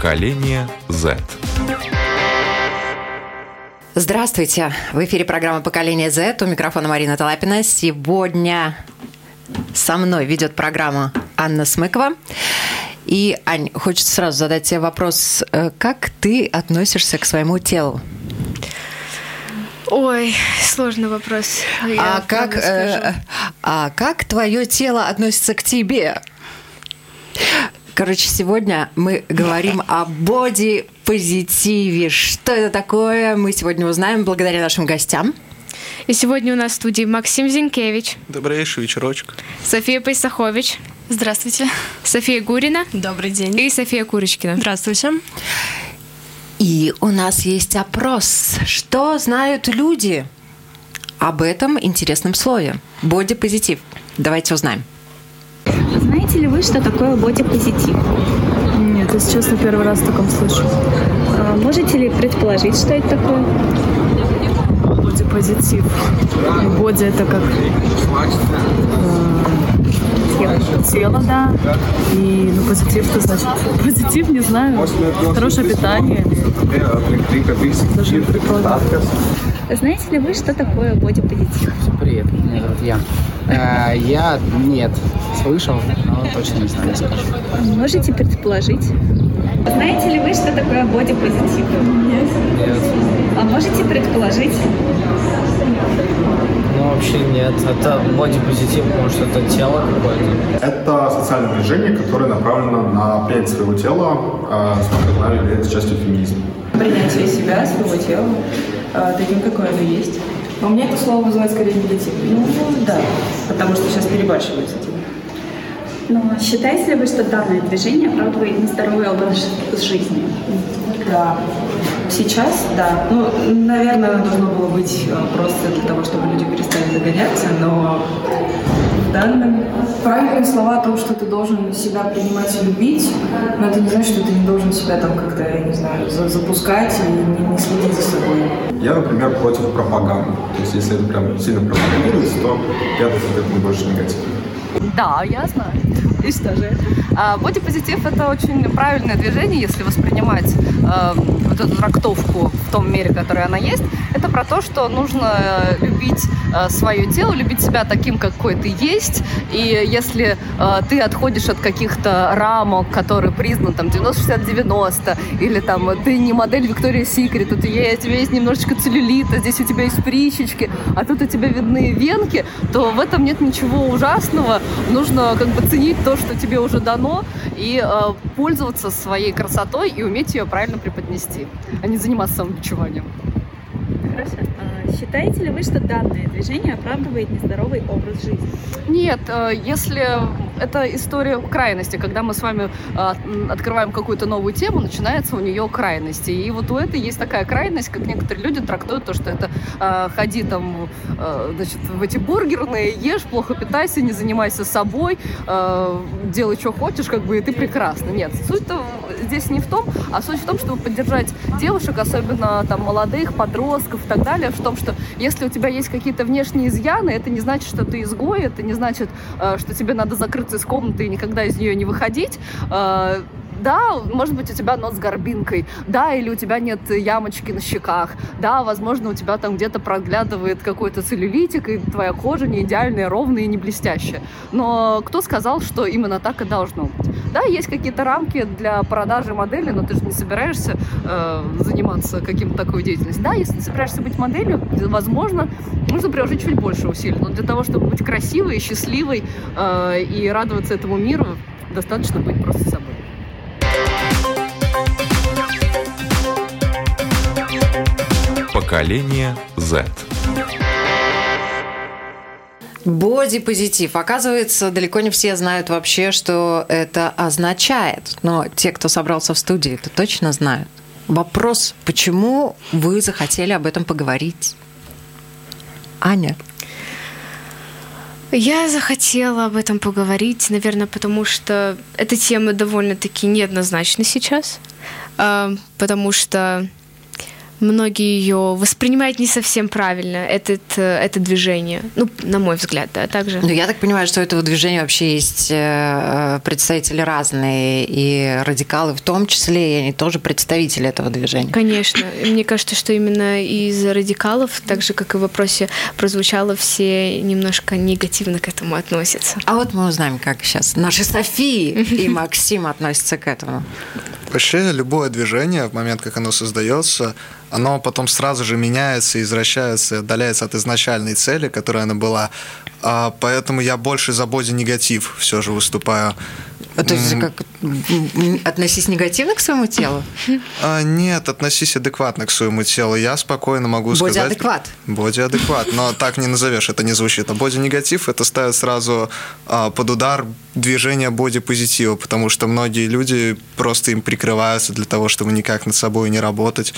Поколение Z. Здравствуйте! В эфире программа «Поколение Z». У микрофона Марина Талапина. Сегодня со мной ведет программу Анна Смыкова. И, Ань, хочется сразу задать тебе вопрос. Э, как ты относишься к своему телу? Ой, сложный вопрос. Я а как, э, а как твое тело относится к тебе? Короче, сегодня мы говорим о боди-позитиве. Что это такое, мы сегодня узнаем благодаря нашим гостям. И сегодня у нас в студии Максим Зинкевич. Добрейший вечерочек. София Пайсахович. Здравствуйте. София Гурина. Добрый день. И София Курочкина. Здравствуйте. И у нас есть опрос. Что знают люди об этом интересном слове? Боди-позитив. Давайте узнаем. Знаете вы, что такое бодипозитив? Нет, если честно, первый раз в таком слышу. А можете ли предположить, что это такое? Бодипозитив. Боди это как тело. Да. И ну, позитив, что значит? Позитив, не знаю. Хорошее питание. Даже не предполагаю. Знаете ли вы, что такое бодипозитив? Привет, меня зовут Ян. Э, я нет, слышал, но точно не знаю, не скажу. Можете предположить? Знаете ли вы, что такое бодипозитив? Нет. Нет. А можете предположить? Вообще нет. Это бодипозитив, может, это тело какое-то? Это социальное движение, которое направлено на принятие своего тела, э, сколько знаю, является частью феминизма. Принятие себя, своего тела, э, таким, какое оно есть. Но у меня это слово вызывает скорее негатив. Ну, да, потому что сейчас перебарщивают с этим. Но считаете ли вы, что данное движение оправдывает нездоровый образ жизни? Да. Сейчас, да. Ну, наверное, должно было быть э, просто для того, чтобы люди перестали догоняться, но в данном... Правильные слова о том, что ты должен себя принимать и любить, но это не значит, что ты не должен себя там как-то, я не знаю, запускать и не, не следить за собой. Я, например, против пропаганды. То есть, если это прям сильно пропагандируется, то я от этого больше негативно. Да, я знаю. И что же? Бодипозитив это очень правильное движение, если воспринимать э, эту трактовку в том мере, которой она есть. Это про то, что нужно э, любить э, свое тело, любить себя таким, какой ты есть. И если э, ты отходишь от каких-то рамок, которые признаны там 90-60-90, или там ты не модель Виктория Секрет, у у тебя есть немножечко целлюлита, здесь у тебя есть прищечки, а тут у тебя видны венки, то в этом нет ничего ужасного. Нужно как бы ценить то, что тебе уже дано, и э, пользоваться своей красотой и уметь ее правильно преподнести, а не заниматься самобичеванием. Хорошо. Считаете ли вы, что данное движение оправдывает нездоровый образ жизни? Нет, э, если это история крайности, когда мы с вами э, открываем какую-то новую тему, начинается у нее крайности. И вот у этой есть такая крайность, как некоторые люди трактуют то, что это э, ходи там значит, в эти бургерные, ешь, плохо питайся, не занимайся собой, делай, что хочешь, как бы, и ты прекрасна. Нет, суть-то здесь не в том, а суть в том, чтобы поддержать девушек, особенно там молодых, подростков и так далее, в том, что если у тебя есть какие-то внешние изъяны, это не значит, что ты изгой, это не значит, э, что тебе надо закрыться из комнаты и никогда из нее не выходить. Э, да, может быть, у тебя нос с горбинкой, да, или у тебя нет ямочки на щеках, да, возможно, у тебя там где-то проглядывает какой-то целлюлитик, и твоя кожа не идеальная, ровная и не блестящая. Но кто сказал, что именно так и должно быть? Да, есть какие-то рамки для продажи модели, но ты же не собираешься э, заниматься каким-то такой деятельностью. Да, если ты собираешься быть моделью, возможно, нужно приложить чуть больше усилий. Но для того, чтобы быть красивой, счастливой э, и радоваться этому миру, достаточно быть просто собой. Поколение Z. Бодипозитив. Оказывается, далеко не все знают вообще, что это означает. Но те, кто собрался в студии, это точно знают. Вопрос, почему вы захотели об этом поговорить? Аня. Я захотела об этом поговорить, наверное, потому что эта тема довольно-таки неоднозначна сейчас, а, потому что многие ее воспринимают не совсем правильно, этот, э, это движение. Ну, на мой взгляд, да, также. Ну, я так понимаю, что у этого движения вообще есть э, представители разные, и радикалы в том числе, и они тоже представители этого движения. Конечно. Мне кажется, что именно из радикалов, так же, как и в вопросе прозвучало, все немножко негативно к этому относятся. А вот мы узнаем, как сейчас наши Софии и Максим относятся к этому. Вообще, любое движение, в момент, как оно создается, оно потом сразу же меняется, извращается, отдаляется от изначальной цели, которая она была. А, поэтому я больше за боди-негатив все же выступаю. А, то есть как относись негативно к своему телу? А, нет, относись адекватно к своему телу. Я спокойно могу сказать... Боди-адекват. Боди-адекват, но так не назовешь, это не звучит. А боди-негатив это ставит сразу а, под удар движение боди-позитива, потому что многие люди просто им прикрываются для того, чтобы никак над собой не работать.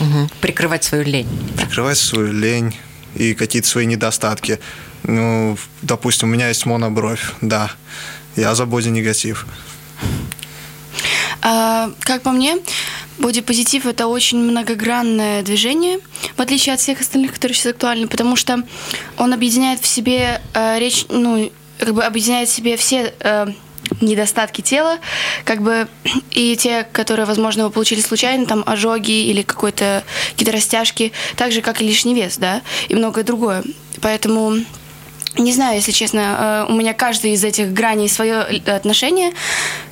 Угу. Прикрывать свою лень. Прикрывать свою лень и какие-то свои недостатки. Ну, допустим, у меня есть монобровь, да. Я за боди-негатив. А, как по мне, бодипозитив – это очень многогранное движение, в отличие от всех остальных, которые сейчас актуальны, потому что он объединяет в себе э, речь, ну, как бы объединяет в себе все э, недостатки тела, как бы и те, которые, возможно, вы получили случайно, там ожоги или какой-то какие-то растяжки, так же, как и лишний вес, да, и многое другое. Поэтому не знаю, если честно, э, у меня каждый из этих граней свое отношение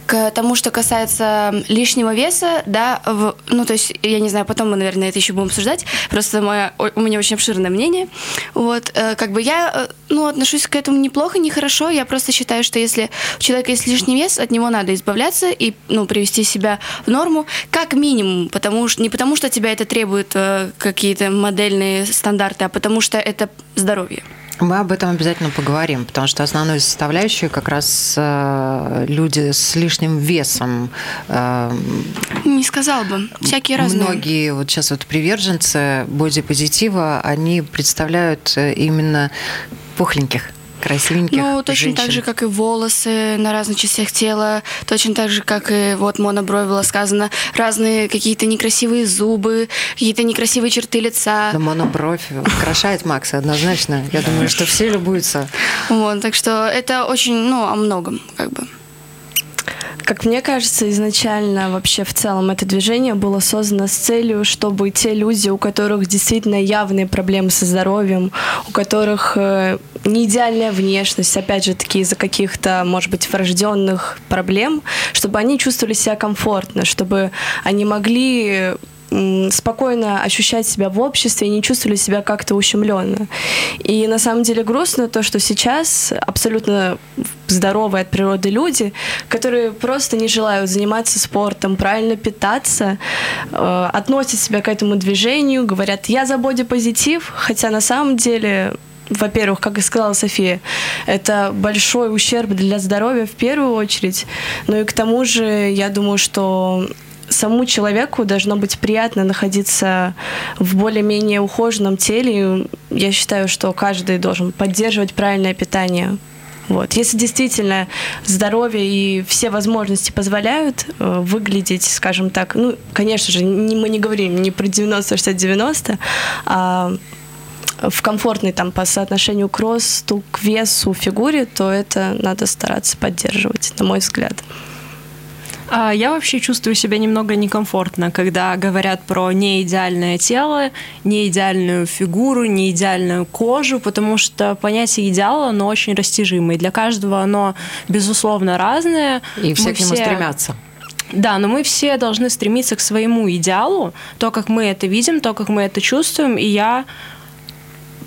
к тому, что касается лишнего веса, да, в, ну, то есть, я не знаю, потом мы, наверное, это еще будем обсуждать, просто мое, у меня очень обширное мнение, вот, э, как бы я, э, ну, отношусь к этому неплохо, нехорошо, я просто считаю, что если у человека есть лишний вес, от него надо избавляться и, ну, привести себя в норму, как минимум, потому что, не потому что тебя это требует какие-то модельные стандарты, а потому что это здоровье. Мы об этом обязательно поговорим, потому что основной составляющей как раз э, люди с лишним весом. Э, Не сказал бы, всякие разные. Многие вот сейчас вот приверженцы бодипозитива, они представляют э, именно пухленьких красивеньких Ну, точно женщин. так же, как и волосы на разных частях тела, точно так же, как и вот монобровь было сказано, разные какие-то некрасивые зубы, какие-то некрасивые черты лица. Да, монобровь украшает Макса однозначно. Я думаю, что все любуются. Вот, так что это очень, ну, о многом, как бы. Как мне кажется, изначально вообще в целом это движение было создано с целью, чтобы те люди, у которых действительно явные проблемы со здоровьем, у которых э, не идеальная внешность, опять же таки из-за каких-то, может быть, врожденных проблем, чтобы они чувствовали себя комфортно, чтобы они могли спокойно ощущать себя в обществе и не чувствовали себя как-то ущемленно. И на самом деле грустно то, что сейчас абсолютно здоровые от природы люди, которые просто не желают заниматься спортом, правильно питаться, э, относят себя к этому движению, говорят, я за бодипозитив, хотя на самом деле во-первых, как и сказала София, это большой ущерб для здоровья в первую очередь. Ну и к тому же, я думаю, что самому человеку должно быть приятно находиться в более-менее ухоженном теле. Я считаю, что каждый должен поддерживать правильное питание. Вот. Если действительно здоровье и все возможности позволяют э, выглядеть, скажем так, ну, конечно же, не, мы не говорим не про 90-60-90, а в комфортной там по соотношению к росту, к весу, фигуре, то это надо стараться поддерживать, на мой взгляд. А я вообще чувствую себя немного некомфортно, когда говорят про неидеальное тело, неидеальную фигуру, неидеальную кожу, потому что понятие идеала, оно очень растяжимое. Для каждого оно, безусловно, разное. И все Мы к нему все... стремятся. Да, но мы все должны стремиться к своему идеалу, то, как мы это видим, то, как мы это чувствуем, и я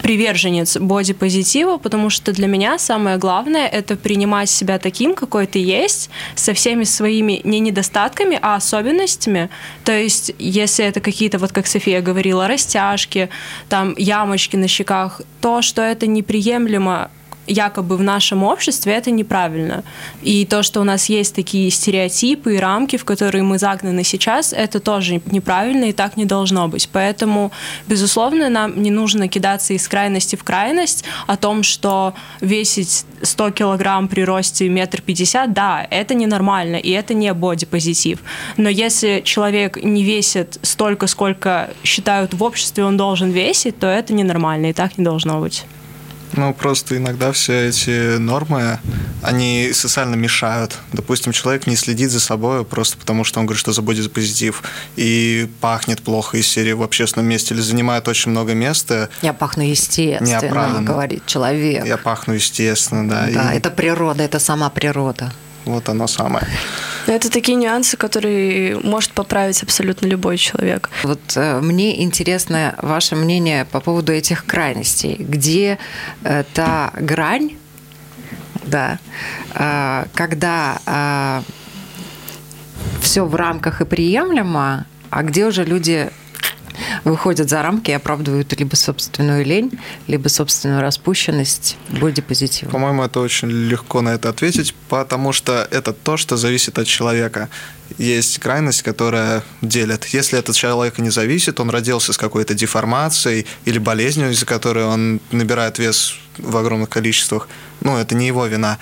приверженец бодипозитива, потому что для меня самое главное это принимать себя таким, какой ты есть, со всеми своими не недостатками, а особенностями. То есть, если это какие-то, вот как София говорила, растяжки, там ямочки на щеках, то, что это неприемлемо якобы в нашем обществе это неправильно. И то, что у нас есть такие стереотипы и рамки, в которые мы загнаны сейчас, это тоже неправильно и так не должно быть. Поэтому, безусловно, нам не нужно кидаться из крайности в крайность о том, что весить 100 килограмм при росте метр пятьдесят, да, это ненормально, и это не бодипозитив. Но если человек не весит столько, сколько считают в обществе он должен весить, то это ненормально, и так не должно быть. Ну, просто иногда все эти нормы, они социально мешают. Допустим, человек не следит за собой просто потому, что он говорит, что забудет позитив, и пахнет плохо из серии в общественном месте, или занимает очень много места. Я пахну естественно, Неоправданно. говорит человек. Я пахну естественно, да. Да, и это природа, это сама природа. Вот оно самое. Это такие нюансы, которые может поправить абсолютно любой человек. Вот э, мне интересно ваше мнение по поводу этих крайностей. Где э, та грань, да, э, когда все в рамках и приемлемо, а где уже люди выходят за рамки и оправдывают либо собственную лень, либо собственную распущенность бодипозитива? По-моему, это очень легко на это ответить, потому что это то, что зависит от человека. Есть крайность, которая делит. Если этот человек не зависит, он родился с какой-то деформацией или болезнью, из-за которой он набирает вес в огромных количествах, ну, это не его вина.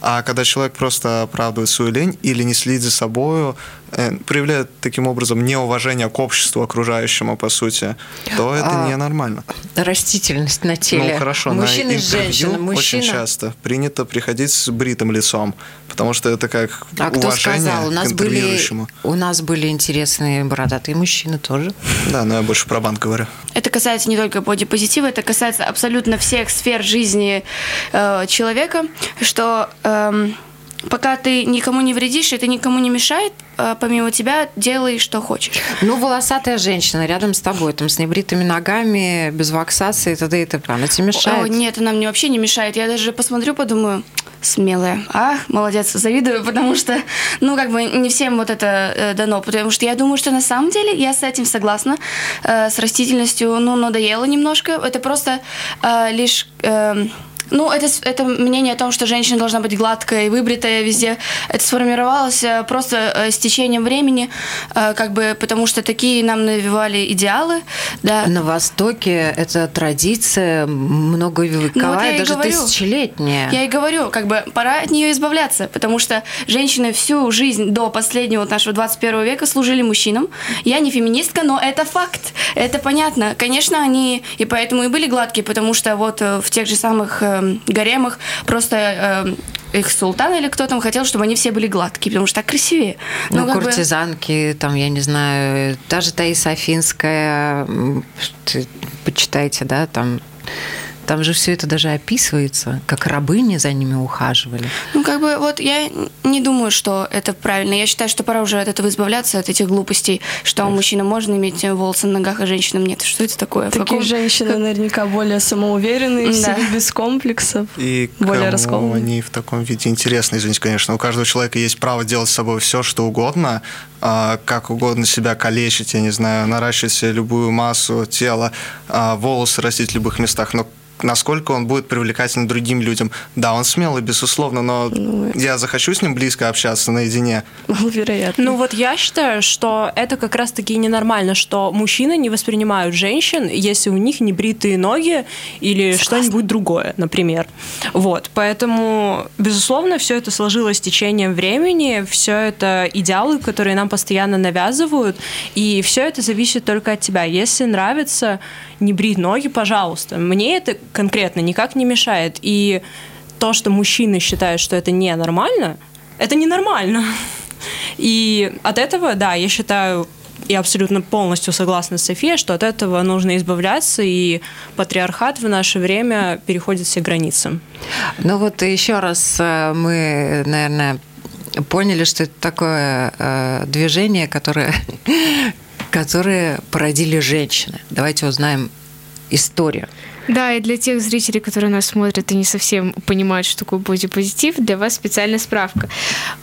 А когда человек просто оправдывает свою лень или не следит за собой, проявляет таким образом неуважение к обществу окружающему, по сути, то это А, ненормально. Растительность на теле. Ну хорошо, Мужчина на и женщина. интервью Мужчина. очень часто принято приходить с бритым лицом, потому что это как А кто уважение сказал? У к нас были, у нас были интересные бородатые мужчины тоже. Да, но я больше про банк говорю. Это касается не только бодипозитива, это касается абсолютно всех сфер жизни э, человека, что эм, пока ты никому не вредишь, это никому не мешает, э, помимо тебя делай, что хочешь. Ну, волосатая женщина рядом с тобой, там, с небритыми ногами, без ваксации и т.д. и т.п. Она тебе мешает? О, нет, она мне вообще не мешает. Я даже посмотрю, подумаю, смелая. А, молодец, завидую, потому что, ну, как бы не всем вот это э, дано, потому что я думаю, что на самом деле я с этим согласна, э, с растительностью, ну, надоело немножко. Это просто э, лишь... эм, ну, это, это мнение о том, что женщина должна быть гладкая и выбритая везде. Это сформировалось э, просто э, с течением времени, э, как бы потому что такие нам навевали идеалы, да. На Востоке это традиция многовековая, Ну, вот даже говорю. тысячелетняя. Я и говорю, как бы пора от нее избавляться, потому что женщины всю жизнь до последнего вот нашего 21 века служили мужчинам. Я не феминистка, но это факт, это понятно. Конечно, они и поэтому и были гладкие, потому что вот в тех же самых эм, гаремах просто э, их султан или кто там хотел, чтобы они все были гладкие, потому что так красивее. Ну, как бы- куртизанки, там, я не знаю, даже Таиса Афинская, почитайте, да, там, там же все это даже описывается, как рабыни за ними ухаживали. Ну, как бы, вот я не думаю, что это правильно. Я считаю, что пора уже от этого избавляться, от этих глупостей, что у мужчины можно иметь волосы на ногах, а женщинам нет. Что это такое? Такие каком- женщины наверняка более самоуверенные, Да. себе без комплексов. И Более кому раскованные. они в таком виде интересны, извините, конечно. У каждого человека есть право делать с собой все, что угодно, а, как угодно себя калечить, я не знаю, наращивать себе любую массу тела, а, волосы растить в любых местах, но насколько он будет привлекательным другим людям. Да, он смелый, безусловно, но Ну, я захочу с ним близко общаться наедине. Маловероятно. Ну вот я считаю, что это как раз-таки ненормально, что мужчины не воспринимают женщин, если у них не бритые ноги или что-нибудь другое, например. Вот, поэтому, безусловно, все это сложилось с течением времени, все это идеалы, которые нам постоянно навязывают, и все это зависит только от тебя. Если нравится не брить ноги, пожалуйста. Мне это конкретно никак не мешает. И то, что мужчины считают, что это ненормально, это ненормально. И от этого, да, я считаю, и абсолютно полностью согласна с Софией, что от этого нужно избавляться, и патриархат в наше время переходит все границы. Ну вот еще раз э, мы, наверное, поняли, что это такое э, движение, которое, которое породили женщины. Давайте узнаем историю. Да, и для тех зрителей, которые нас смотрят и не совсем понимают, что такое бодипозитив, для вас специальная справка.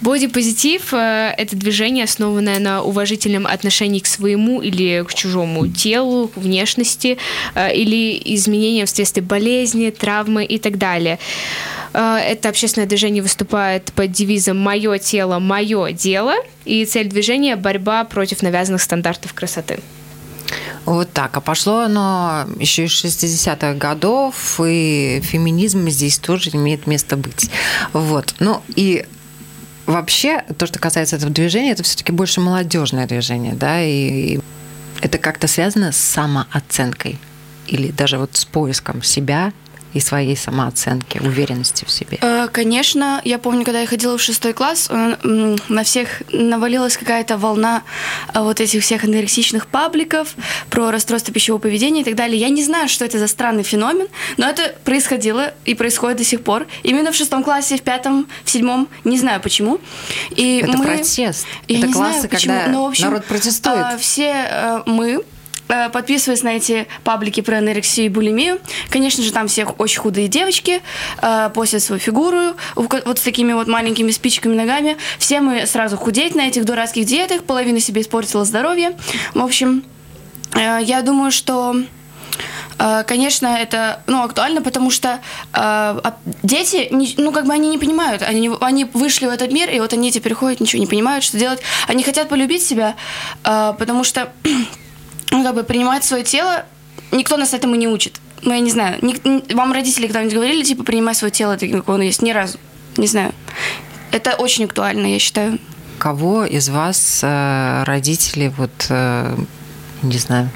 Бодипозитив э, – это движение, основанное на уважительном отношении к своему или к чужому телу, внешности, э, или изменениям вследствие болезни, травмы и так далее. Э, это общественное движение выступает под девизом «Мое тело, мое дело», и цель движения – борьба против навязанных стандартов красоты. Вот так. А пошло оно еще из 60-х годов, и феминизм здесь тоже имеет место быть. Вот. Ну и вообще, то, что касается этого движения, это все-таки больше молодежное движение, да, и это как-то связано с самооценкой или даже вот с поиском себя и своей самооценки, уверенности в себе? Э, конечно, я помню, когда я ходила в шестой класс, э, на всех навалилась какая-то волна э, вот этих всех анорексичных пабликов про расстройство пищевого поведения и так далее. Я не знаю, что это за странный феномен, но это происходило и происходит до сих пор. Именно в шестом классе, в пятом, в седьмом, не знаю почему. И это мы... протест. Я это не классы, знаю, почему, когда но, в общем, народ протестует. Все мы подписываясь на эти паблики про анорексию и булимию. Конечно же, там всех очень худые девочки э, постят свою фигуру вот с такими вот маленькими спичками ногами. Все мы сразу худеть на этих дурацких диетах, половина себе испортила здоровье. В общем, э, я думаю, что э, Конечно, это ну, актуально, потому что э, дети, ну, как бы они не понимают. Они, они вышли в этот мир, и вот они теперь ходят, ничего не понимают, что делать. Они хотят полюбить себя, э, потому что как бы принимать свое тело, никто нас этому не учит. Ну, я не знаю, вам родители когда-нибудь говорили, типа, принимай свое тело таким, как оно есть? Ни разу. Не знаю. Это очень актуально, я считаю. Кого из вас э, родители, вот, э, не знаю,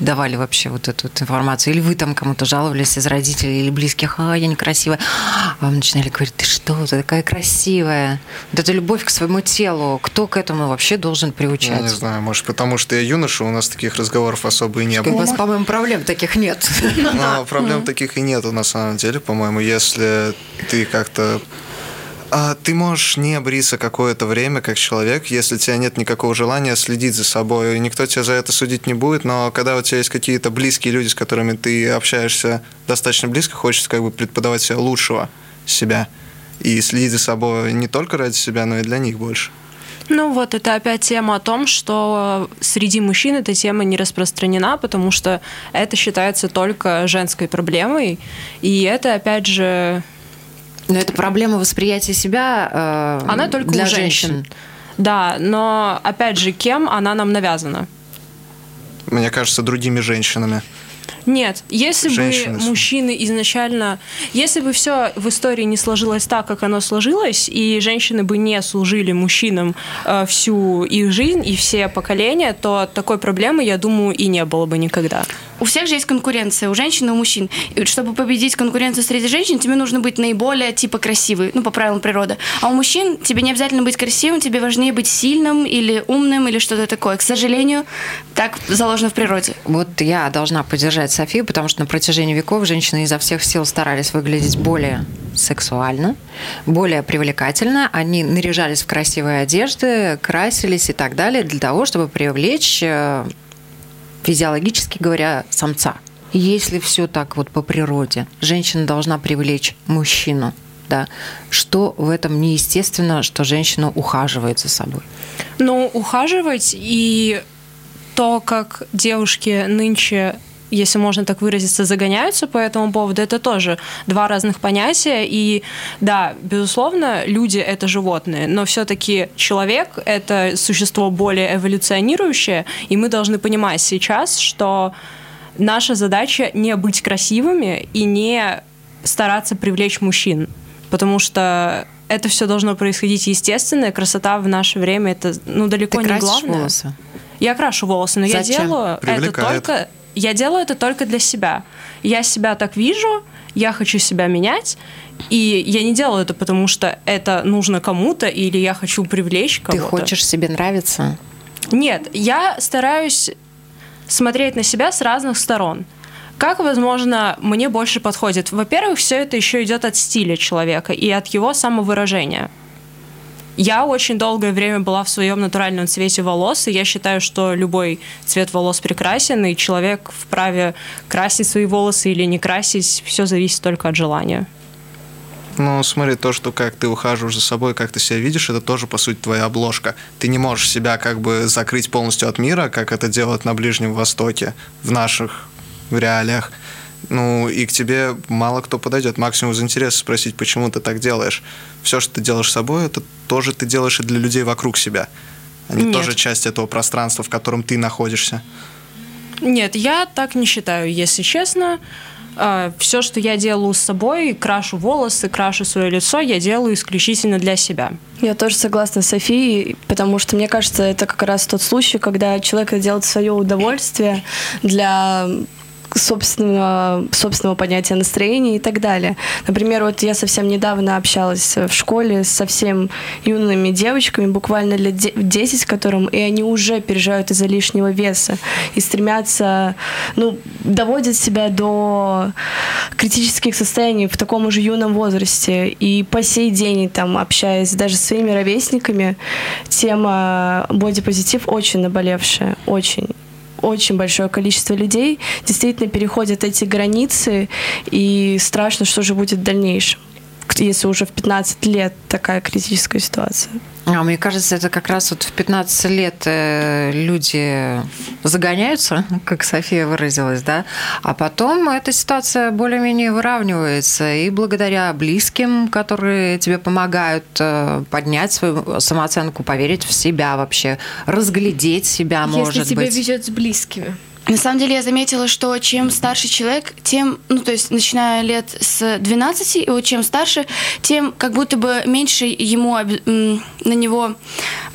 давали вообще вот эту вот информацию? Или вы там кому-то жаловались из родителей или близких, а, я некрасивая. А вам начинали говорить, ты что, ты такая красивая. Вот эта любовь к своему телу, кто к этому вообще должен приучать? Я не знаю, может, потому что я юноша, у нас таких разговоров особо и не было. У вас, по-моему, проблем таких нет. Но проблем таких и нету на самом деле, по-моему, если ты как-то а ты можешь не бриться какое-то время как человек, если у тебя нет никакого желания следить за собой. Никто тебя за это судить не будет, но когда у тебя есть какие-то близкие люди, с которыми ты общаешься достаточно близко, хочется как бы преподавать себя лучшего себя и следить за собой не только ради себя, но и для них больше. Ну вот, это опять тема о том, что среди мужчин эта тема не распространена, потому что это считается только женской проблемой. И это, опять же, но это проблема восприятия себя э, она только для у женщин. женщин. Да, но опять же, кем она нам навязана? Мне кажется, другими женщинами. Нет, если Женщины. бы мужчины изначально, если бы все в истории не сложилось так, как оно сложилось, и женщины бы не служили мужчинам э, всю их жизнь и все поколения, то такой проблемы, я думаю, и не было бы никогда. У всех же есть конкуренция, у женщин и у мужчин. И чтобы победить конкуренцию среди женщин, тебе нужно быть наиболее типа красивой, ну, по правилам природы. А у мужчин тебе не обязательно быть красивым, тебе важнее быть сильным или умным или что-то такое. К сожалению, так заложено в природе. Вот я должна поддержать Софию, потому что на протяжении веков женщины изо всех сил старались выглядеть более сексуально, более привлекательно. Они наряжались в красивые одежды, красились и так далее для того, чтобы привлечь э, физиологически говоря, самца. Если все так вот по природе, женщина должна привлечь мужчину, да, что в этом неестественно, что женщина ухаживает за собой? Ну, ухаживать и то, как девушки нынче если можно так выразиться, загоняются по этому поводу, это тоже два разных понятия. И да, безусловно, люди — это животные, но все-таки человек — это существо более эволюционирующее, и мы должны понимать сейчас, что наша задача не быть красивыми и не стараться привлечь мужчин, потому что это все должно происходить естественно, и красота в наше время это ну далеко Ты не главное. волосы? Я крашу волосы, но Зачем? я делаю это Привлекает. только я делаю это только для себя. Я себя так вижу, я хочу себя менять, и я не делаю это потому, что это нужно кому-то или я хочу привлечь Ты кого-то. хочешь себе нравиться? Нет, я стараюсь смотреть на себя с разных сторон. Как, возможно, мне больше подходит? Во-первых, все это еще идет от стиля человека и от его самовыражения. Я очень долгое время была в своем натуральном цвете волос, и я считаю, что любой цвет волос прекрасен, и человек вправе красить свои волосы или не красить, все зависит только от желания. Ну, смотри, то, что как ты ухаживаешь за собой, как ты себя видишь, это тоже, по сути, твоя обложка. Ты не можешь себя как бы закрыть полностью от мира, как это делают на Ближнем Востоке, в наших в реалиях. Ну, и к тебе мало кто подойдет. Максимум из интереса спросить, почему ты так делаешь. Все, что ты делаешь с собой, это тоже ты делаешь и для людей вокруг себя. Они Нет. тоже часть этого пространства, в котором ты находишься. Нет, я так не считаю, если честно. Все, что я делаю с собой, крашу волосы, крашу свое лицо, я делаю исключительно для себя. Я тоже согласна с Софией, потому что мне кажется, это как раз тот случай, когда человек делает свое удовольствие для собственного, собственного понятия настроения и так далее. Например, вот я совсем недавно общалась в школе с совсем юными девочками, буквально лет де- 10 которым, и они уже переживают из-за лишнего веса и стремятся, ну, доводят себя до критических состояний в таком же юном возрасте. И по сей день, там, общаясь даже с своими ровесниками, тема бодипозитив очень наболевшая, очень очень большое количество людей действительно переходят эти границы, и страшно, что же будет в дальнейшем, если уже в 15 лет такая критическая ситуация. А мне кажется, это как раз вот в 15 лет э, люди загоняются, как София выразилась, да, а потом эта ситуация более-менее выравнивается, и благодаря близким, которые тебе помогают э, поднять свою самооценку, поверить в себя вообще, разглядеть себя, может Если тебе быть. везет с близкими. На самом деле я заметила, что чем старше человек, тем, ну то есть начиная лет с 12, и вот чем старше, тем как будто бы меньше ему на него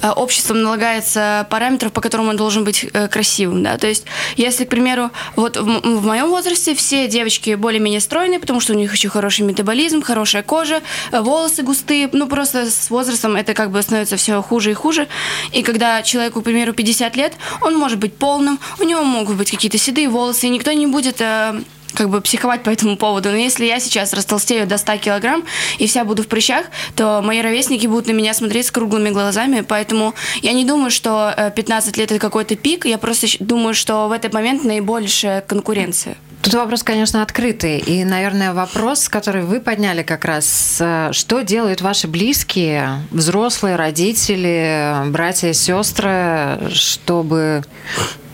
обществом налагается параметров, по которым он должен быть э, красивым, да, то есть если, к примеру, вот в, в моем возрасте все девочки более-менее стройные, потому что у них очень хороший метаболизм, хорошая кожа, э, волосы густые, ну просто с возрастом это как бы становится все хуже и хуже, и когда человеку, к примеру, 50 лет, он может быть полным, у него могут быть какие-то седые волосы, и никто не будет э, как бы психовать по этому поводу. Но если я сейчас растолстею до 100 килограмм и вся буду в прыщах, то мои ровесники будут на меня смотреть с круглыми глазами. Поэтому я не думаю, что э, 15 лет это какой-то пик. Я просто думаю, что в этот момент наибольшая конкуренция. Тут вопрос, конечно, открытый. И, наверное, вопрос, который вы подняли как раз, э, что делают ваши близкие, взрослые, родители, братья сестры, чтобы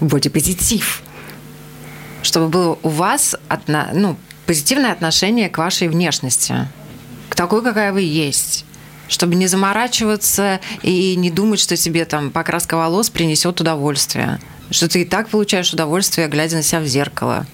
бодипозитив, чтобы было у вас отно- ну, позитивное отношение к вашей внешности, к такой, какая вы есть чтобы не заморачиваться и не думать, что тебе там покраска волос принесет удовольствие, что ты и так получаешь удовольствие, глядя на себя в зеркало.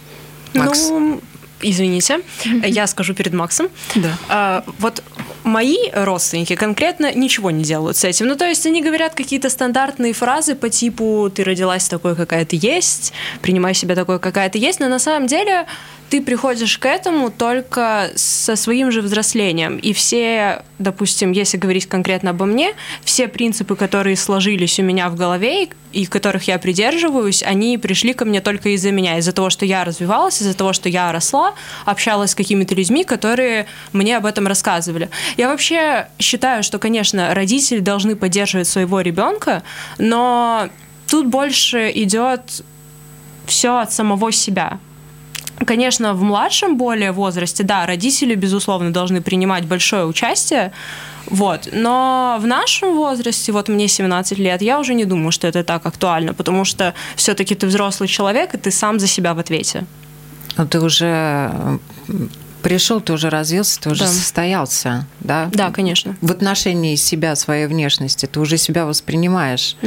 Макс. Ну, извините, я скажу перед Максом. Да. А, вот мои родственники конкретно ничего не делают с этим. Ну, то есть они говорят какие-то стандартные фразы по типу «ты родилась такой, какая ты есть», «принимай себя такой, какая ты есть», но на самом деле ты приходишь к этому только со своим же взрослением. И все, допустим, если говорить конкретно обо мне, все принципы, которые сложились у меня в голове и- которых я придерживаюсь, они пришли ко мне только из-за меня, из-за того, что я развивалась, из-за того, что я росла, общалась с какими-то людьми, которые мне об этом рассказывали. Я вообще считаю, что, конечно, родители должны поддерживать своего ребенка, но тут больше идет все от самого себя. Конечно, в младшем более возрасте, да, родители, безусловно, должны принимать большое участие, вот. Но в нашем возрасте, вот мне 17 лет, я уже не думаю, что это так актуально, потому что все-таки ты взрослый человек, и ты сам за себя в ответе. Ну, ты уже э, пришел, ты уже развился, ты уже Да. состоялся, да? Да, конечно. В отношении себя, своей внешности, ты уже себя воспринимаешь.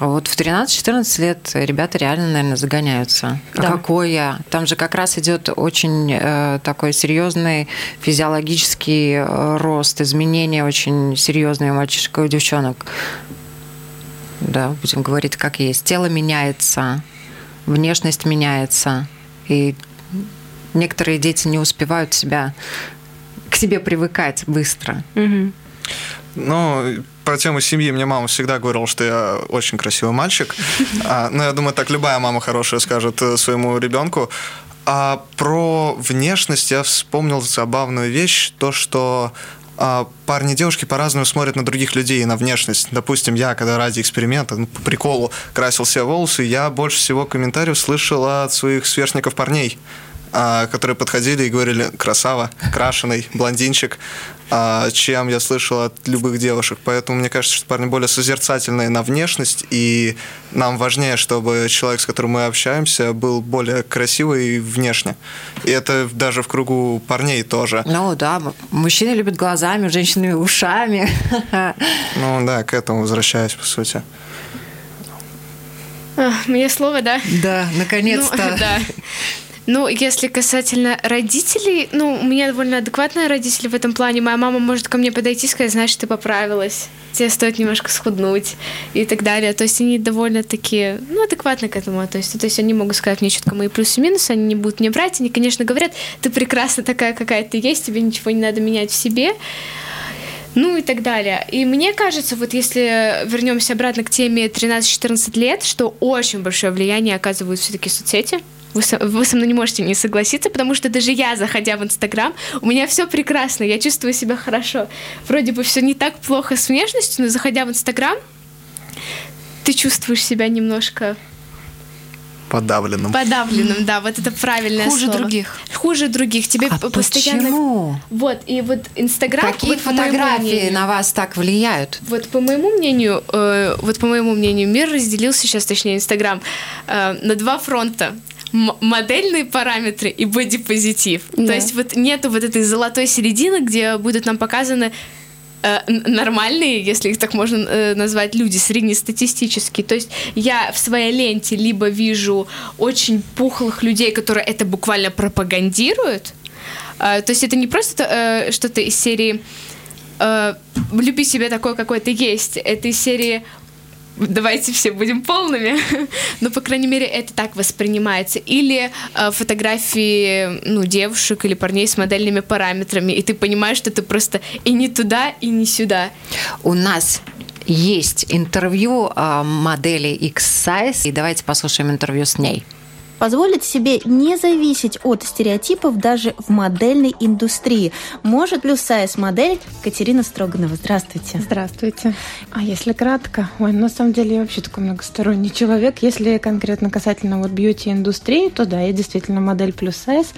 А вот в 13-14 лет ребята реально, наверное, загоняются. А Да. какой я? Там же как раз идет очень э, такой серьезный физиологический э, рост, изменения очень серьезные у мальчишек и у девчонок. Да, будем говорить как есть. Тело меняется, внешность меняется, и некоторые дети не успевают себя к себе привыкать быстро. Ну, про тему семьи мне мама всегда говорила, что я очень красивый мальчик. А, ну, я думаю, так любая мама хорошая скажет э, своему ребенку. А про внешность я вспомнил забавную вещь, то, что а, парни и девушки по-разному смотрят на других людей и на внешность. Допустим, я, когда ради эксперимента, ну, по приколу, красил себе волосы, я больше всего комментариев слышал от своих сверстников парней. А, которые подходили и говорили «красава», «крашеный», «блондинчик», а, чем я слышал от любых девушек. Поэтому мне кажется, что парни более созерцательные на внешность, и нам важнее, чтобы человек, с которым мы общаемся, был более красивый внешне. И это даже в кругу парней тоже. Ну да, мужчины любят глазами, женщины ушами. Ну да, к этому возвращаюсь, по сути. А, мне слово, да? Да, наконец-то. Ну, да. Ну, если касательно родителей, ну, у меня довольно адекватные родители в этом плане. Моя мама может ко мне подойти и сказать, знаешь, ты поправилась, тебе стоит немножко схуднуть и так далее. То есть они довольно такие, ну, адекватно к этому относятся. То есть они могут сказать мне четко мои плюсы и минусы, они не будут мне брать. Они, конечно, говорят, ты прекрасна такая, какая ты есть, тебе ничего не надо менять в себе ну и так далее. И мне кажется, вот если вернемся обратно к теме 13-14 лет, что очень большое влияние оказывают все-таки соцсети, вы со, вы со мной не можете не согласиться, потому что даже я, заходя в Инстаграм, у меня все прекрасно, я чувствую себя хорошо. Вроде бы все не так плохо с внешностью, но заходя в Инстаграм, ты чувствуешь себя немножко Подавленным. Подавленным, да, вот это правильное Хуже слово. других. Хуже других. Тебе а постоянно... Почему? Вот, и вот Инстаграм... Какие вот, фотографии мнению, на вас так влияют? Вот по моему мнению, э, вот по моему мнению, мир разделился сейчас, точнее, Инстаграм, э, на два фронта модельные параметры и бодипозитив. Да. То есть вот нету вот этой золотой середины, где будут нам показаны э, нормальные, если их так можно э, назвать, люди среднестатистические. То есть я в своей ленте либо вижу очень пухлых людей, которые это буквально пропагандируют. Э, то есть это не просто э, что-то из серии э, «люби себя такой, какой ты есть». Это из серии давайте все будем полными. ну, по крайней мере, это так воспринимается. Или э, фотографии, ну, девушек или парней с модельными параметрами, и ты понимаешь, что ты просто и не туда, и не сюда. У нас есть интервью э, модели X-Size, и давайте послушаем интервью с ней позволить себе не зависеть от стереотипов даже в модельной индустрии. Может плюс-сайз модель Катерина Строганова. Здравствуйте. Здравствуйте. А если кратко? Ой, на самом деле я вообще такой многосторонний человек. Если конкретно касательно вот бьюти-индустрии, то да, я действительно модель плюс-сайз.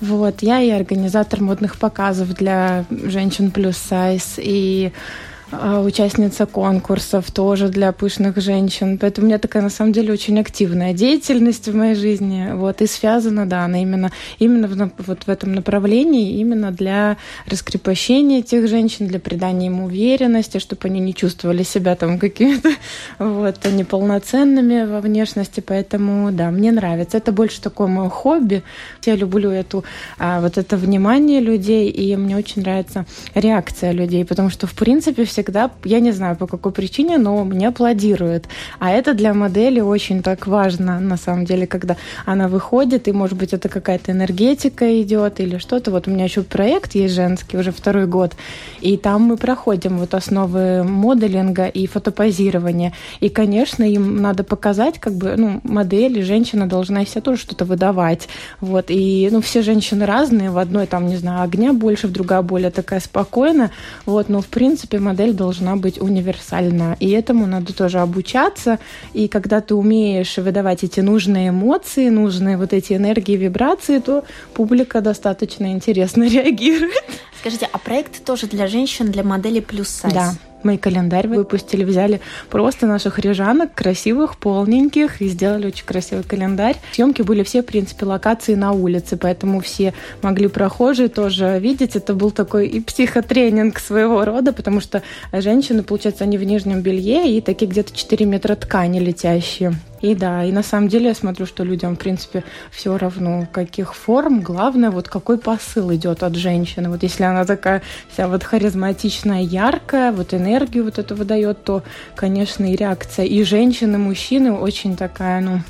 Вот, я и организатор модных показов для женщин плюс-сайз, и а, участница конкурсов тоже для пышных женщин. Поэтому у меня такая, на самом деле, очень активная деятельность в моей жизни. Вот, и связана, да, она именно, именно в, вот в этом направлении, именно для раскрепощения этих женщин, для придания им уверенности, чтобы они не чувствовали себя там какими-то вот, неполноценными во внешности. Поэтому, да, мне нравится. Это больше такое мое хобби. Я люблю эту, а, вот это внимание людей, и мне очень нравится реакция людей, потому что, в принципе, все всегда, я не знаю по какой причине, но мне аплодируют. А это для модели очень так важно, на самом деле, когда она выходит, и, может быть, это какая-то энергетика идет или что-то. Вот у меня еще проект есть женский, уже второй год, и там мы проходим вот основы моделинга и фотопозирования. И, конечно, им надо показать, как бы, ну, модели, женщина должна себя тоже что-то выдавать. Вот, и, ну, все женщины разные, в одной там, не знаю, огня больше, в другая более такая спокойная, вот, но, в принципе, модель модель должна быть универсальна. И этому надо тоже обучаться. И когда ты умеешь выдавать эти нужные эмоции, нужные вот эти энергии, вибрации, то публика достаточно интересно реагирует. Скажите, а проект тоже для женщин, для модели плюс сайз? Да, мы календарь выпустили, взяли просто наших рижанок, красивых, полненьких, и сделали очень красивый календарь. Съемки были все, в принципе, локации на улице, поэтому все могли прохожие тоже видеть. Это был такой и психотренинг своего рода, потому что женщины, получается, они в нижнем белье и такие где-то 4 метра ткани летящие. И да, и на самом деле я смотрю, что людям, в принципе, все равно, каких форм. Главное, вот какой посыл идет от женщины. Вот если она такая вся вот харизматичная, яркая, вот энергию вот эту выдает, то, конечно, и реакция и женщины, и мужчины очень такая, ну,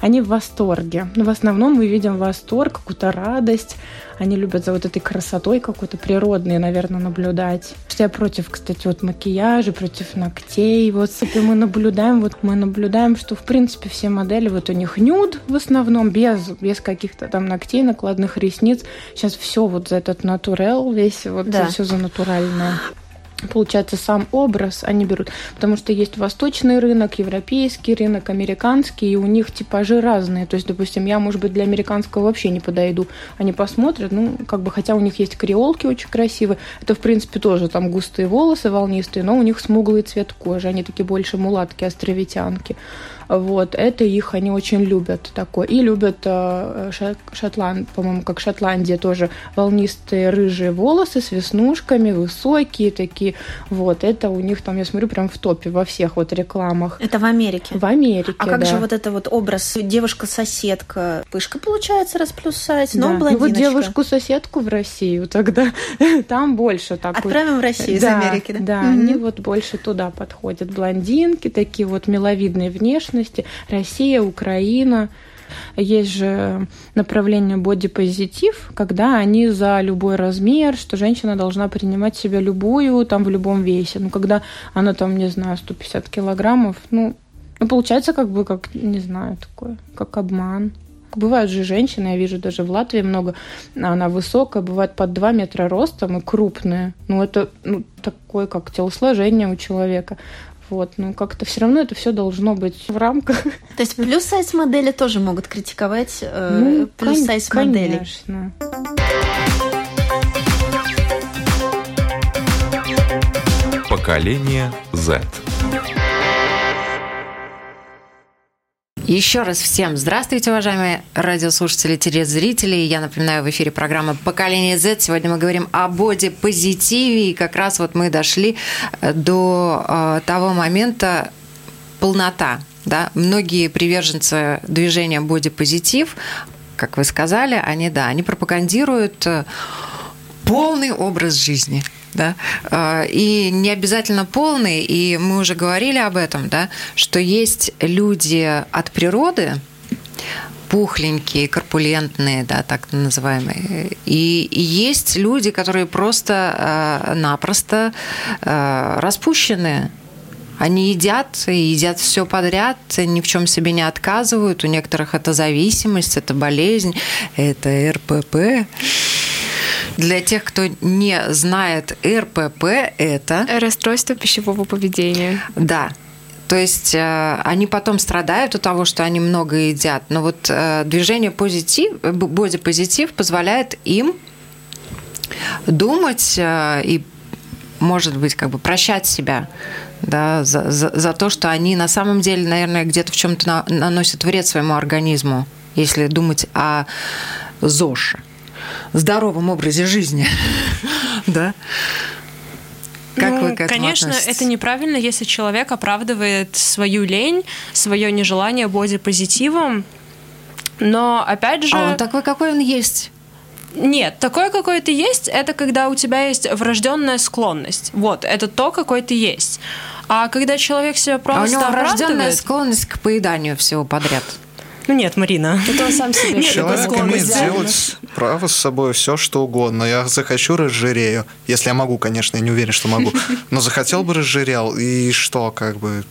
они в восторге. Но в основном мы видим восторг, какую-то радость. Они любят за вот этой красотой какой-то природной, наверное, наблюдать. Что я против, кстати, вот макияжа, против ногтей. Вот мы наблюдаем, вот мы наблюдаем, что, в принципе, все модели, вот у них нюд в основном, без, без каких-то там ногтей, накладных ресниц. Сейчас все вот за этот натурел, весь вот Да. все за натуральное получается, сам образ они берут. Потому что есть восточный рынок, европейский рынок, американский, и у них типажи разные. То есть, допустим, я, может быть, для американского вообще не подойду. Они посмотрят, ну, как бы, хотя у них есть креолки очень красивые. Это, в принципе, тоже там густые волосы волнистые, но у них смуглый цвет кожи. Они такие больше мулатки, островитянки. Вот, это их они очень любят такое. И любят э, Шот- Шотланд, по-моему, как Шотландия тоже волнистые рыжие волосы с веснушками, высокие такие. Вот, это у них там, я смотрю, прям в топе во всех вот рекламах. Это в Америке? В Америке, А как да. же вот это вот образ девушка-соседка? Пышка, получается, раз плюс сайз, Да. но И вот блондиночка. девушку-соседку в Россию тогда там больше так. Отправим в Россию из Да, Америки, да? Да, Мгм. они вот больше туда подходят. Блондинки, такие вот миловидной внешности. Россия, Украина. Есть же направление бодипозитив, когда они за любой размер, что женщина должна принимать себя любую, там, в любом весе. Ну, когда она там, не знаю, 150 килограммов, ну, ну, получается как бы, как, не знаю, такое, как обман. Бывают же женщины, я вижу даже в Латвии много, она высокая, бывает под 2 метра ростом и крупная. Ну, это ну, такое, как телосложение у человека. Вот, ну как-то все равно это все должно быть в рамках. То есть плюс-сайз модели тоже могут критиковать э, Ну, плюс-сайз модели. Конечно. Поколение Z. Еще раз всем здравствуйте, уважаемые радиослушатели, телезрители. Я напоминаю, в эфире программа «Поколение Z». Сегодня мы говорим о бодипозитиве, и как раз вот мы дошли э, до э, того момента полнота. Да? Многие приверженцы движения бодипозитив, как вы сказали, они, да, они пропагандируют э, полный образ жизни. Да? Э, И не обязательно полный, и мы уже говорили об этом, да, что есть люди от природы, пухленькие, корпулентные, да, так называемые. И, и есть люди, которые просто-напросто распущенные. Они едят и едят все подряд, ни в чем себе не отказывают. У некоторых это зависимость, это болезнь, это РПП. Для тех, кто не знает, РПП это... Расстройство пищевого поведения. Да. То есть э, они потом страдают от того, что они много едят. Но вот э, движение позитив, бодипозитив позволяет им думать э, и, может быть, как бы прощать себя да, за, за, за то, что они на самом деле, наверное, где-то в чем-то на, наносят вред своему организму, если думать о ЗОЖе, здоровом образе жизни. Да? Как Ну, вы к этому Конечно, относитесь? это неправильно, если человек оправдывает свою лень, свое нежелание бодипозитивом. Но опять же. А он такой, какой он есть. Нет, такой, какой ты есть, это когда у тебя есть врожденная склонность. Вот, это то, какой ты есть. А когда человек себя просто а у него врожденная склонность к поеданию всего подряд. Ну нет, Марина. Это он сам себе Человек имеет делать право с собой все, что угодно. Я захочу, разжирею. Если я могу, конечно, я не уверен, что могу. Но захотел бы, разжирел. И что, как бы...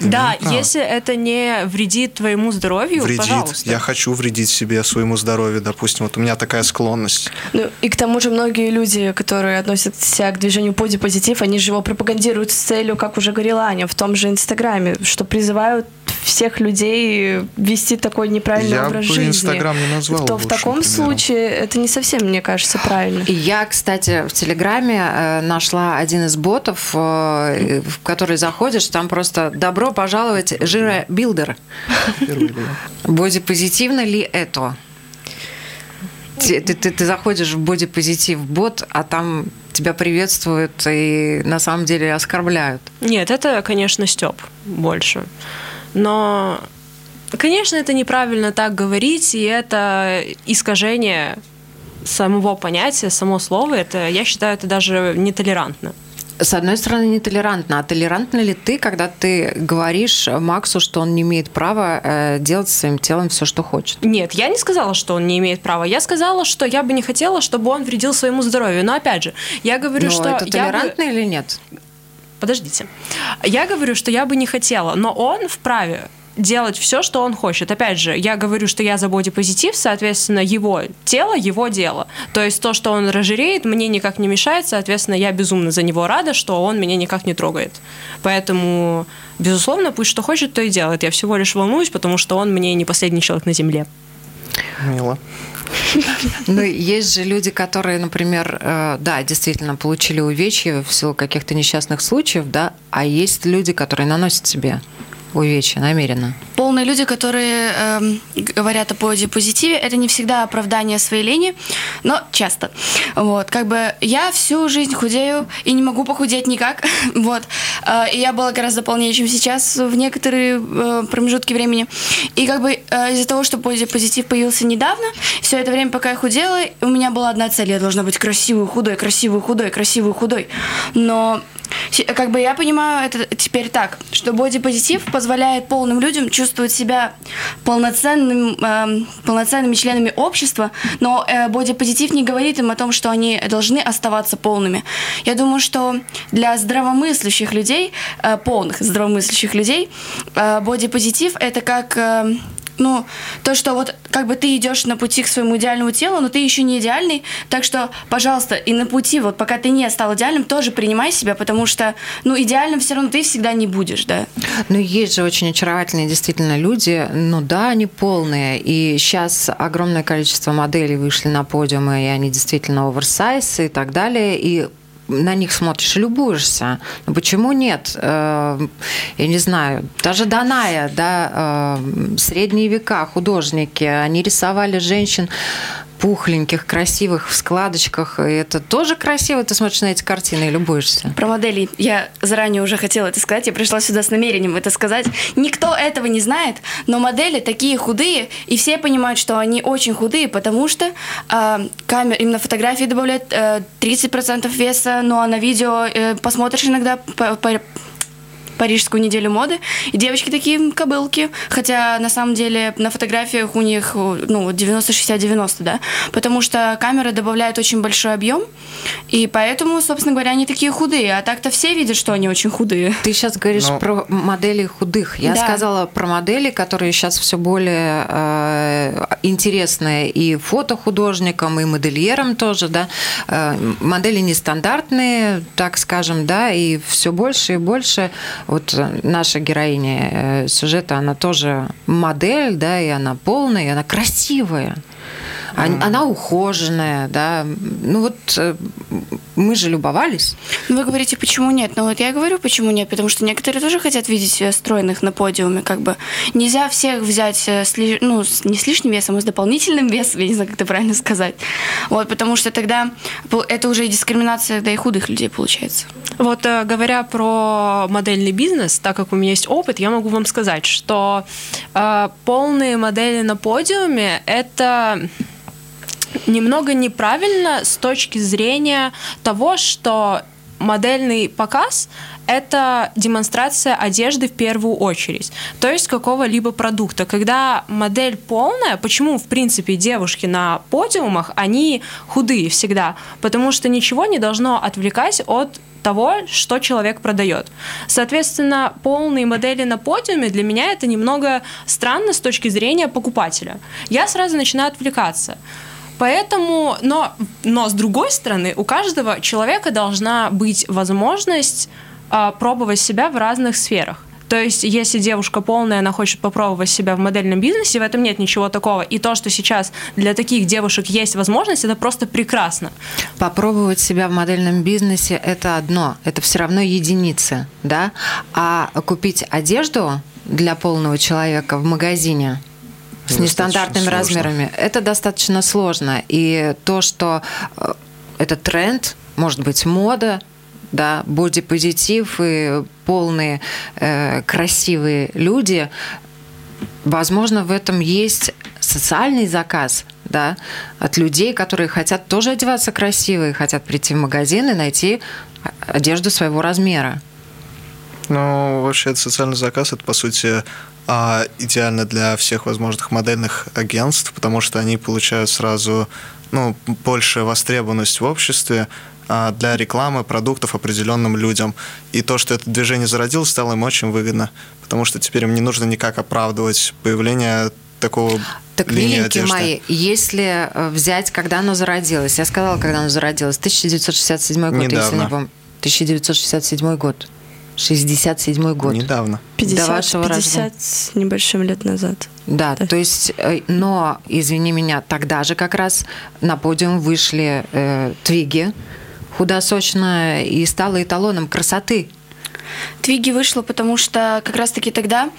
Да, право. если это не вредит твоему здоровью, Вредит. пожалуйста. Я хочу вредить себе, своему здоровью, допустим. Вот у меня такая склонность. Ну, и к тому же многие люди, которые относятся к движению бодипозитив, они же его пропагандируют с целью, как уже говорила Аня, в том же Инстаграме, что призывают всех людей вести такой неправильный Я образ бы жизни. Инстаграм не назвал То в таком примером. случае это не совсем, мне кажется, правильно. И я, кстати, в Телеграме э, нашла один из ботов, э, в который заходишь, там просто «Добро пожаловать, жиробилдер». Бодипозитивно ли это? Ты, ты, ты- ты заходишь в бодипозитив бот, а там тебя приветствуют и на самом деле оскорбляют. Нет, это, конечно, Степ больше. Но, конечно, это неправильно так говорить, и это искажение самого понятия, само слово, это, я считаю, это даже нетолерантно. с одной стороны, нетолерантно. А толерантна ли ты, когда ты говоришь Максу, что он не имеет права э, делать со своим телом все, что хочет? Нет, я не сказала, что он не имеет права. Я сказала, что я бы не хотела, чтобы он вредил своему здоровью. Но опять же, я говорю, Но что... это я бы- толерантно или нет? Подождите. Я говорю, что я бы не хотела, но он вправе делать все, что он хочет. Опять же, я говорю, что я за бодипозитив, соответственно, его тело, его дело. То есть то, что он разжиреет, мне никак не мешает, соответственно, я безумно за него рада, что он меня никак не трогает. Поэтому, безусловно, пусть что хочет, то и делает. Я всего лишь волнуюсь, потому что он мне не последний человек на земле. Мило. Ну, есть же люди, которые, например, э, да, действительно получили увечья в силу каких-то несчастных случаев, да, а есть люди, которые наносят себе увечья намеренно. Полные люди, которые эм, говорят о бодипозитиве, это не всегда оправдание своей лени, но часто. Вот, как бы я всю жизнь худею и не могу похудеть никак. Вот. Э, И я была гораздо полнее, чем сейчас в некоторые э, промежутки времени. И как бы э, из-за того, что бодипозитив появился недавно, все это время, пока я худела, у меня была одна цель. Я должна быть красивой, худой, красивой, худой, красивой, худой. Но Как бы я понимаю это теперь так, что бодипозитив позволяет полным людям чувствовать себя полноценным, эм, полноценными членами общества, но э, бодипозитив не говорит им о том, что они должны оставаться полными. Я думаю, что для здравомыслящих людей, э, полных здравомыслящих людей, э, бодипозитив это как... э, ну, то, что вот как бы ты идешь на пути к своему идеальному телу, но ты еще не идеальный, так что, пожалуйста, и на пути, вот пока ты не стал идеальным, тоже принимай себя, потому что, ну, идеальным все равно ты всегда не будешь, да. Ну, есть же очень очаровательные действительно люди, ну да, они полные, и сейчас огромное количество моделей вышли на подиумы, и они действительно оверсайз и так далее, и на них смотришь и любуешься. Ну, почему нет? Э, Я не знаю, даже Даная, да, э, средние века, художники, они рисовали женщин пухленьких, красивых, в складочках. И это тоже красиво. Ты смотришь на эти картины и любуешься. Про моделей я заранее уже хотела это сказать, я пришла сюда с намерением это сказать. Никто этого не знает, но модели такие худые, и все понимают, что они очень худые, потому что э, камера, именно фотографии добавляют э, 30% веса, ну а на видео э, посмотришь иногда по- по- Парижскую неделю моды, и девочки такие кобылки, хотя на самом деле на фотографиях у них ну, 90-60-90, да, потому что камера добавляет очень большой объем, и поэтому, собственно говоря, они такие худые, а так-то все видят, что они очень худые. Ты сейчас говоришь Ну. про моделей худых. Я Да. сказала про модели, которые сейчас все более э, интересные и фотохудожникам, и модельерам тоже, да. Э, модели нестандартные, так скажем, да, и все больше и больше. Вот э, наша героиня э, сюжета, она тоже модель, да, и она полная, и она красивая. Ан- Она ухоженная, да. Ну вот э, мы же любовались. Ну, Вы говорите, почему нет? Ну вот я говорю, почему нет, потому что некоторые тоже хотят видеть себя стройных на подиуме, как бы. Нельзя всех взять э, с ну, не с лишним весом, а с дополнительным весом, я не знаю, как это правильно сказать. Вот, потому что тогда это уже и дискриминация, да и худых людей получается. Вот э, говоря про модельный бизнес, так как у меня есть опыт, я могу вам сказать, что э, полные модели на подиуме это немного неправильно с точки зрения того, что модельный показ это демонстрация одежды в первую очередь, то есть какого-либо продукта. Когда модель полная, почему, в принципе, девушки на подиумах, они худые всегда? Потому что ничего не должно отвлекать от того, что человек продает. Соответственно, полные модели на подиуме для меня это немного странно с точки зрения покупателя. Я сразу начинаю отвлекаться. Поэтому, но, но с другой стороны, у каждого человека должна быть возможность а, пробовать себя в разных сферах. То есть, если девушка полная, она хочет попробовать себя в модельном бизнесе, в этом нет ничего такого. И то, что сейчас для таких девушек есть возможность, это просто прекрасно. Попробовать себя в модельном бизнесе – это одно, это все равно единицы, да? А купить одежду для полного человека в магазине с нестандартными сложно. размерами, это достаточно сложно. И то, что э, это тренд, может быть, мода, да, бодипозитив и полные э, красивые люди, возможно, в этом есть социальный заказ, да, от людей, которые хотят тоже одеваться красиво и хотят прийти в магазин и найти одежду своего размера. Ну, вообще, это социальный заказ, это, по сути, а, идеально для всех возможных модельных агентств, потому что они получают сразу ну, большая востребованность в обществе а, для рекламы продуктов определенным людям. И то, что это движение зародилось, стало им очень выгодно, потому что теперь им не нужно никак оправдывать появление такого так, миленькие мои, если э, взять, когда оно зародилось, я сказала, когда оно зародилось, 1967 год, если Недавно. не помню. 1967 год. 67 год. Недавно. 50, До вашего 50 рождения. с небольшим лет назад. Да, то есть, э, но, извини меня, тогда же как раз на подиум вышли э, Твиги, худосочная, и стала эталоном красоты. Твиги вышло, потому что как раз-таки тогда,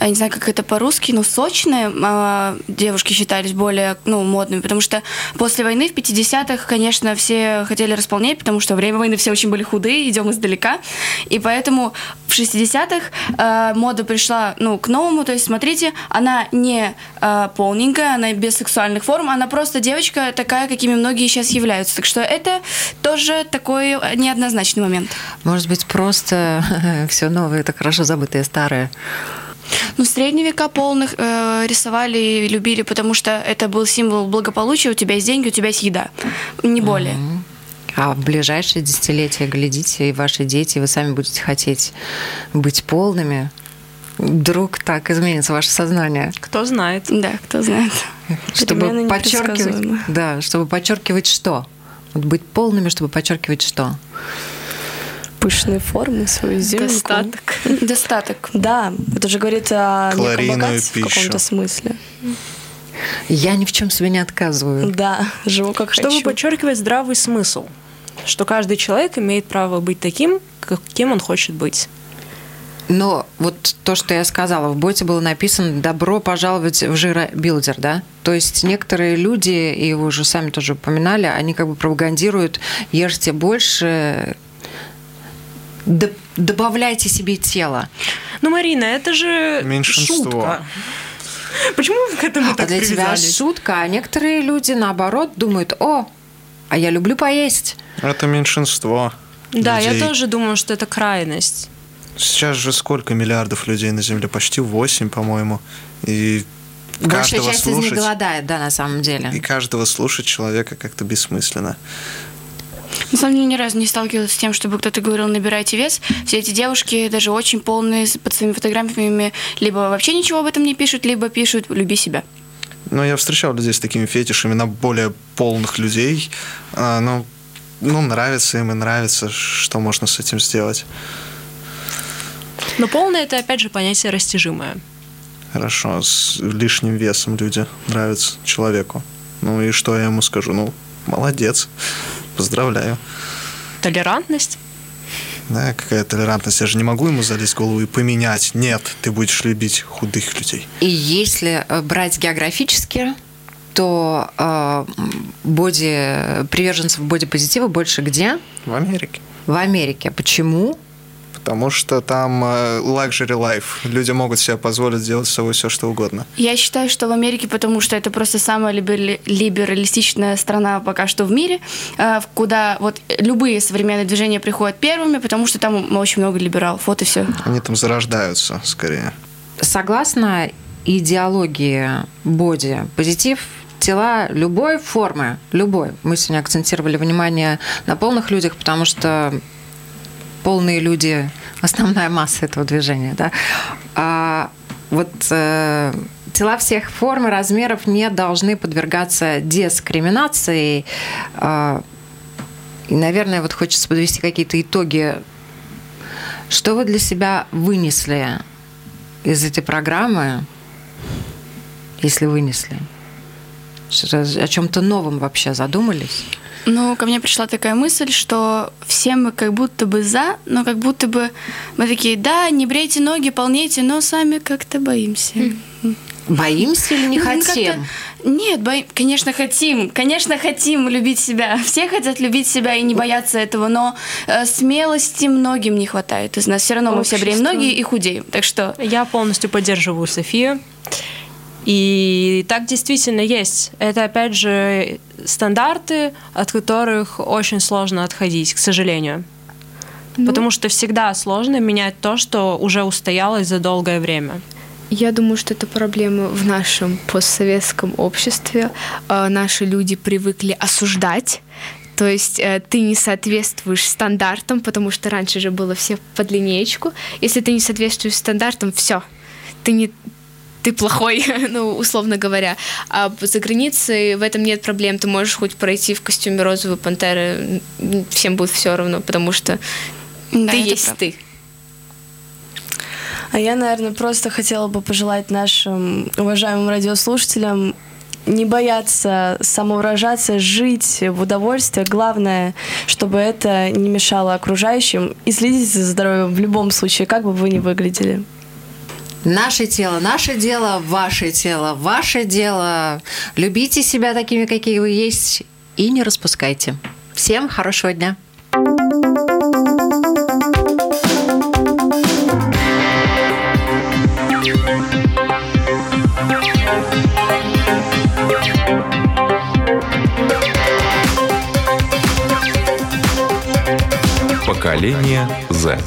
я не знаю, как это по-русски, но сочные а, девушки считались более ну, модными, потому что после войны в 50-х, конечно, все хотели располнять, потому что во время войны все очень были худые, идем издалека, и поэтому в 60-х а, мода пришла ну, к новому, то есть, смотрите, она не а, полненькая, она без сексуальных форм, она просто девочка такая, какими многие сейчас являются, так что это тоже такой неоднозначный момент. Может быть, просто все новое, это хорошо забытое старое. Ну, в средние века полных э, рисовали и любили, потому что это был символ благополучия. У тебя есть деньги, у тебя есть еда. Не более. А в ближайшие десятилетия, глядите, и ваши дети, вы сами будете хотеть быть полными. Вдруг так изменится ваше сознание. Кто знает. Да, кто знает. Чтобы подчеркивать, да, чтобы подчеркивать что? Вот быть полными, чтобы подчеркивать что? Пышные формы, свою изюминку. Достаток. Достаток. Да, это же говорит о неком богатстве в каком-то смысле. Я ни в чем себе не отказываю. Да, живу как Чтобы хочу. подчеркивать здравый смысл, что каждый человек имеет право быть таким, каким он хочет быть. Но вот то, что я сказала, в боте было написано «добро пожаловать в жиробилдер», да? То есть некоторые люди, и вы уже сами тоже упоминали, они как бы пропагандируют «ешьте больше, добавляйте себе тело». Ну, Марина, это же Меньшинство. шутка. Почему вы к этому А так для тебя привязались? шутка, а некоторые люди, наоборот, думают «о, а я люблю поесть». Это меньшинство. Да, людей. я тоже думаю, что это крайность. Сейчас же сколько миллиардов людей на Земле? Почти 8, по-моему. И Большая каждого часть из них слушать, голодает, да, на самом деле. и каждого слушать человека как-то бессмысленно. На самом деле ни разу не сталкивалась с тем, чтобы кто-то говорил «набирайте вес». Все эти девушки даже очень полные под своими фотографиями либо вообще ничего об этом не пишут, либо пишут «люби себя». Но я встречал людей с такими фетишами на более полных людей. А, ну, ну, нравится им и нравится, что можно с этим сделать. Но полное это опять же понятие растяжимое. Хорошо, с лишним весом люди нравятся человеку. Ну и что я ему скажу? Ну, молодец, поздравляю. Толерантность. Да, какая толерантность. Я же не могу ему залезть в голову и поменять. Нет, ты будешь любить худых людей. И если э, брать географически, то э, боди, приверженцев бодипозитива больше где? В Америке. В Америке. Почему? Потому что там э, luxury life. Люди могут себе позволить делать с собой все, что угодно. Я считаю, что в Америке, потому что это просто самая либерали- либералистичная страна пока что в мире, э, в куда вот любые современные движения приходят первыми, потому что там очень много либералов. Вот и все. Они там зарождаются, скорее. Согласно идеологии боди, позитив тела любой формы, любой. Мы сегодня акцентировали внимание на полных людях, потому что полные люди – основная масса этого движения. Да? А вот э, тела всех форм и размеров не должны подвергаться дискриминации. А, и, наверное, вот хочется подвести какие-то итоги. Что вы для себя вынесли из этой программы, если вынесли? О чем-то новом вообще задумались? Ну, ко мне пришла такая мысль, что все мы как будто бы за, но как будто бы мы такие, да, не брейте ноги, полнейте, но сами как-то боимся. Боимся или не Ну, хотим? Нет, бои- конечно, хотим. Конечно, хотим любить себя. Все хотят любить себя и не бояться этого, но э, смелости многим не хватает из нас. Все равно мы все бреем Общество. ноги и худеем. Так что Я полностью поддерживаю Софию. И так действительно есть. Это, опять же, стандарты, от которых очень сложно отходить, к сожалению. Ну, Потому что всегда сложно менять то, что уже устоялось за долгое время. Я думаю, что это проблема в нашем постсоветском обществе. А, наши люди привыкли осуждать. То есть э, ты не соответствуешь стандартам, потому что раньше же было все под линеечку. Если ты не соответствуешь стандартам, все, ты не ты плохой, ну, условно говоря. А за границей в этом нет проблем. Ты можешь хоть пройти в костюме розовой пантеры, всем будет все равно, потому что да, ты есть правда. ты. А я, наверное, просто хотела бы пожелать нашим уважаемым радиослушателям не бояться самовыражаться, жить в удовольствие. Главное, чтобы это не мешало окружающим. И следить за здоровьем в любом случае, как бы вы ни выглядели. Наше тело, наше дело, ваше тело, ваше дело. Любите себя такими, какие вы есть, и не распускайте. Всем хорошего дня! Поколение Z.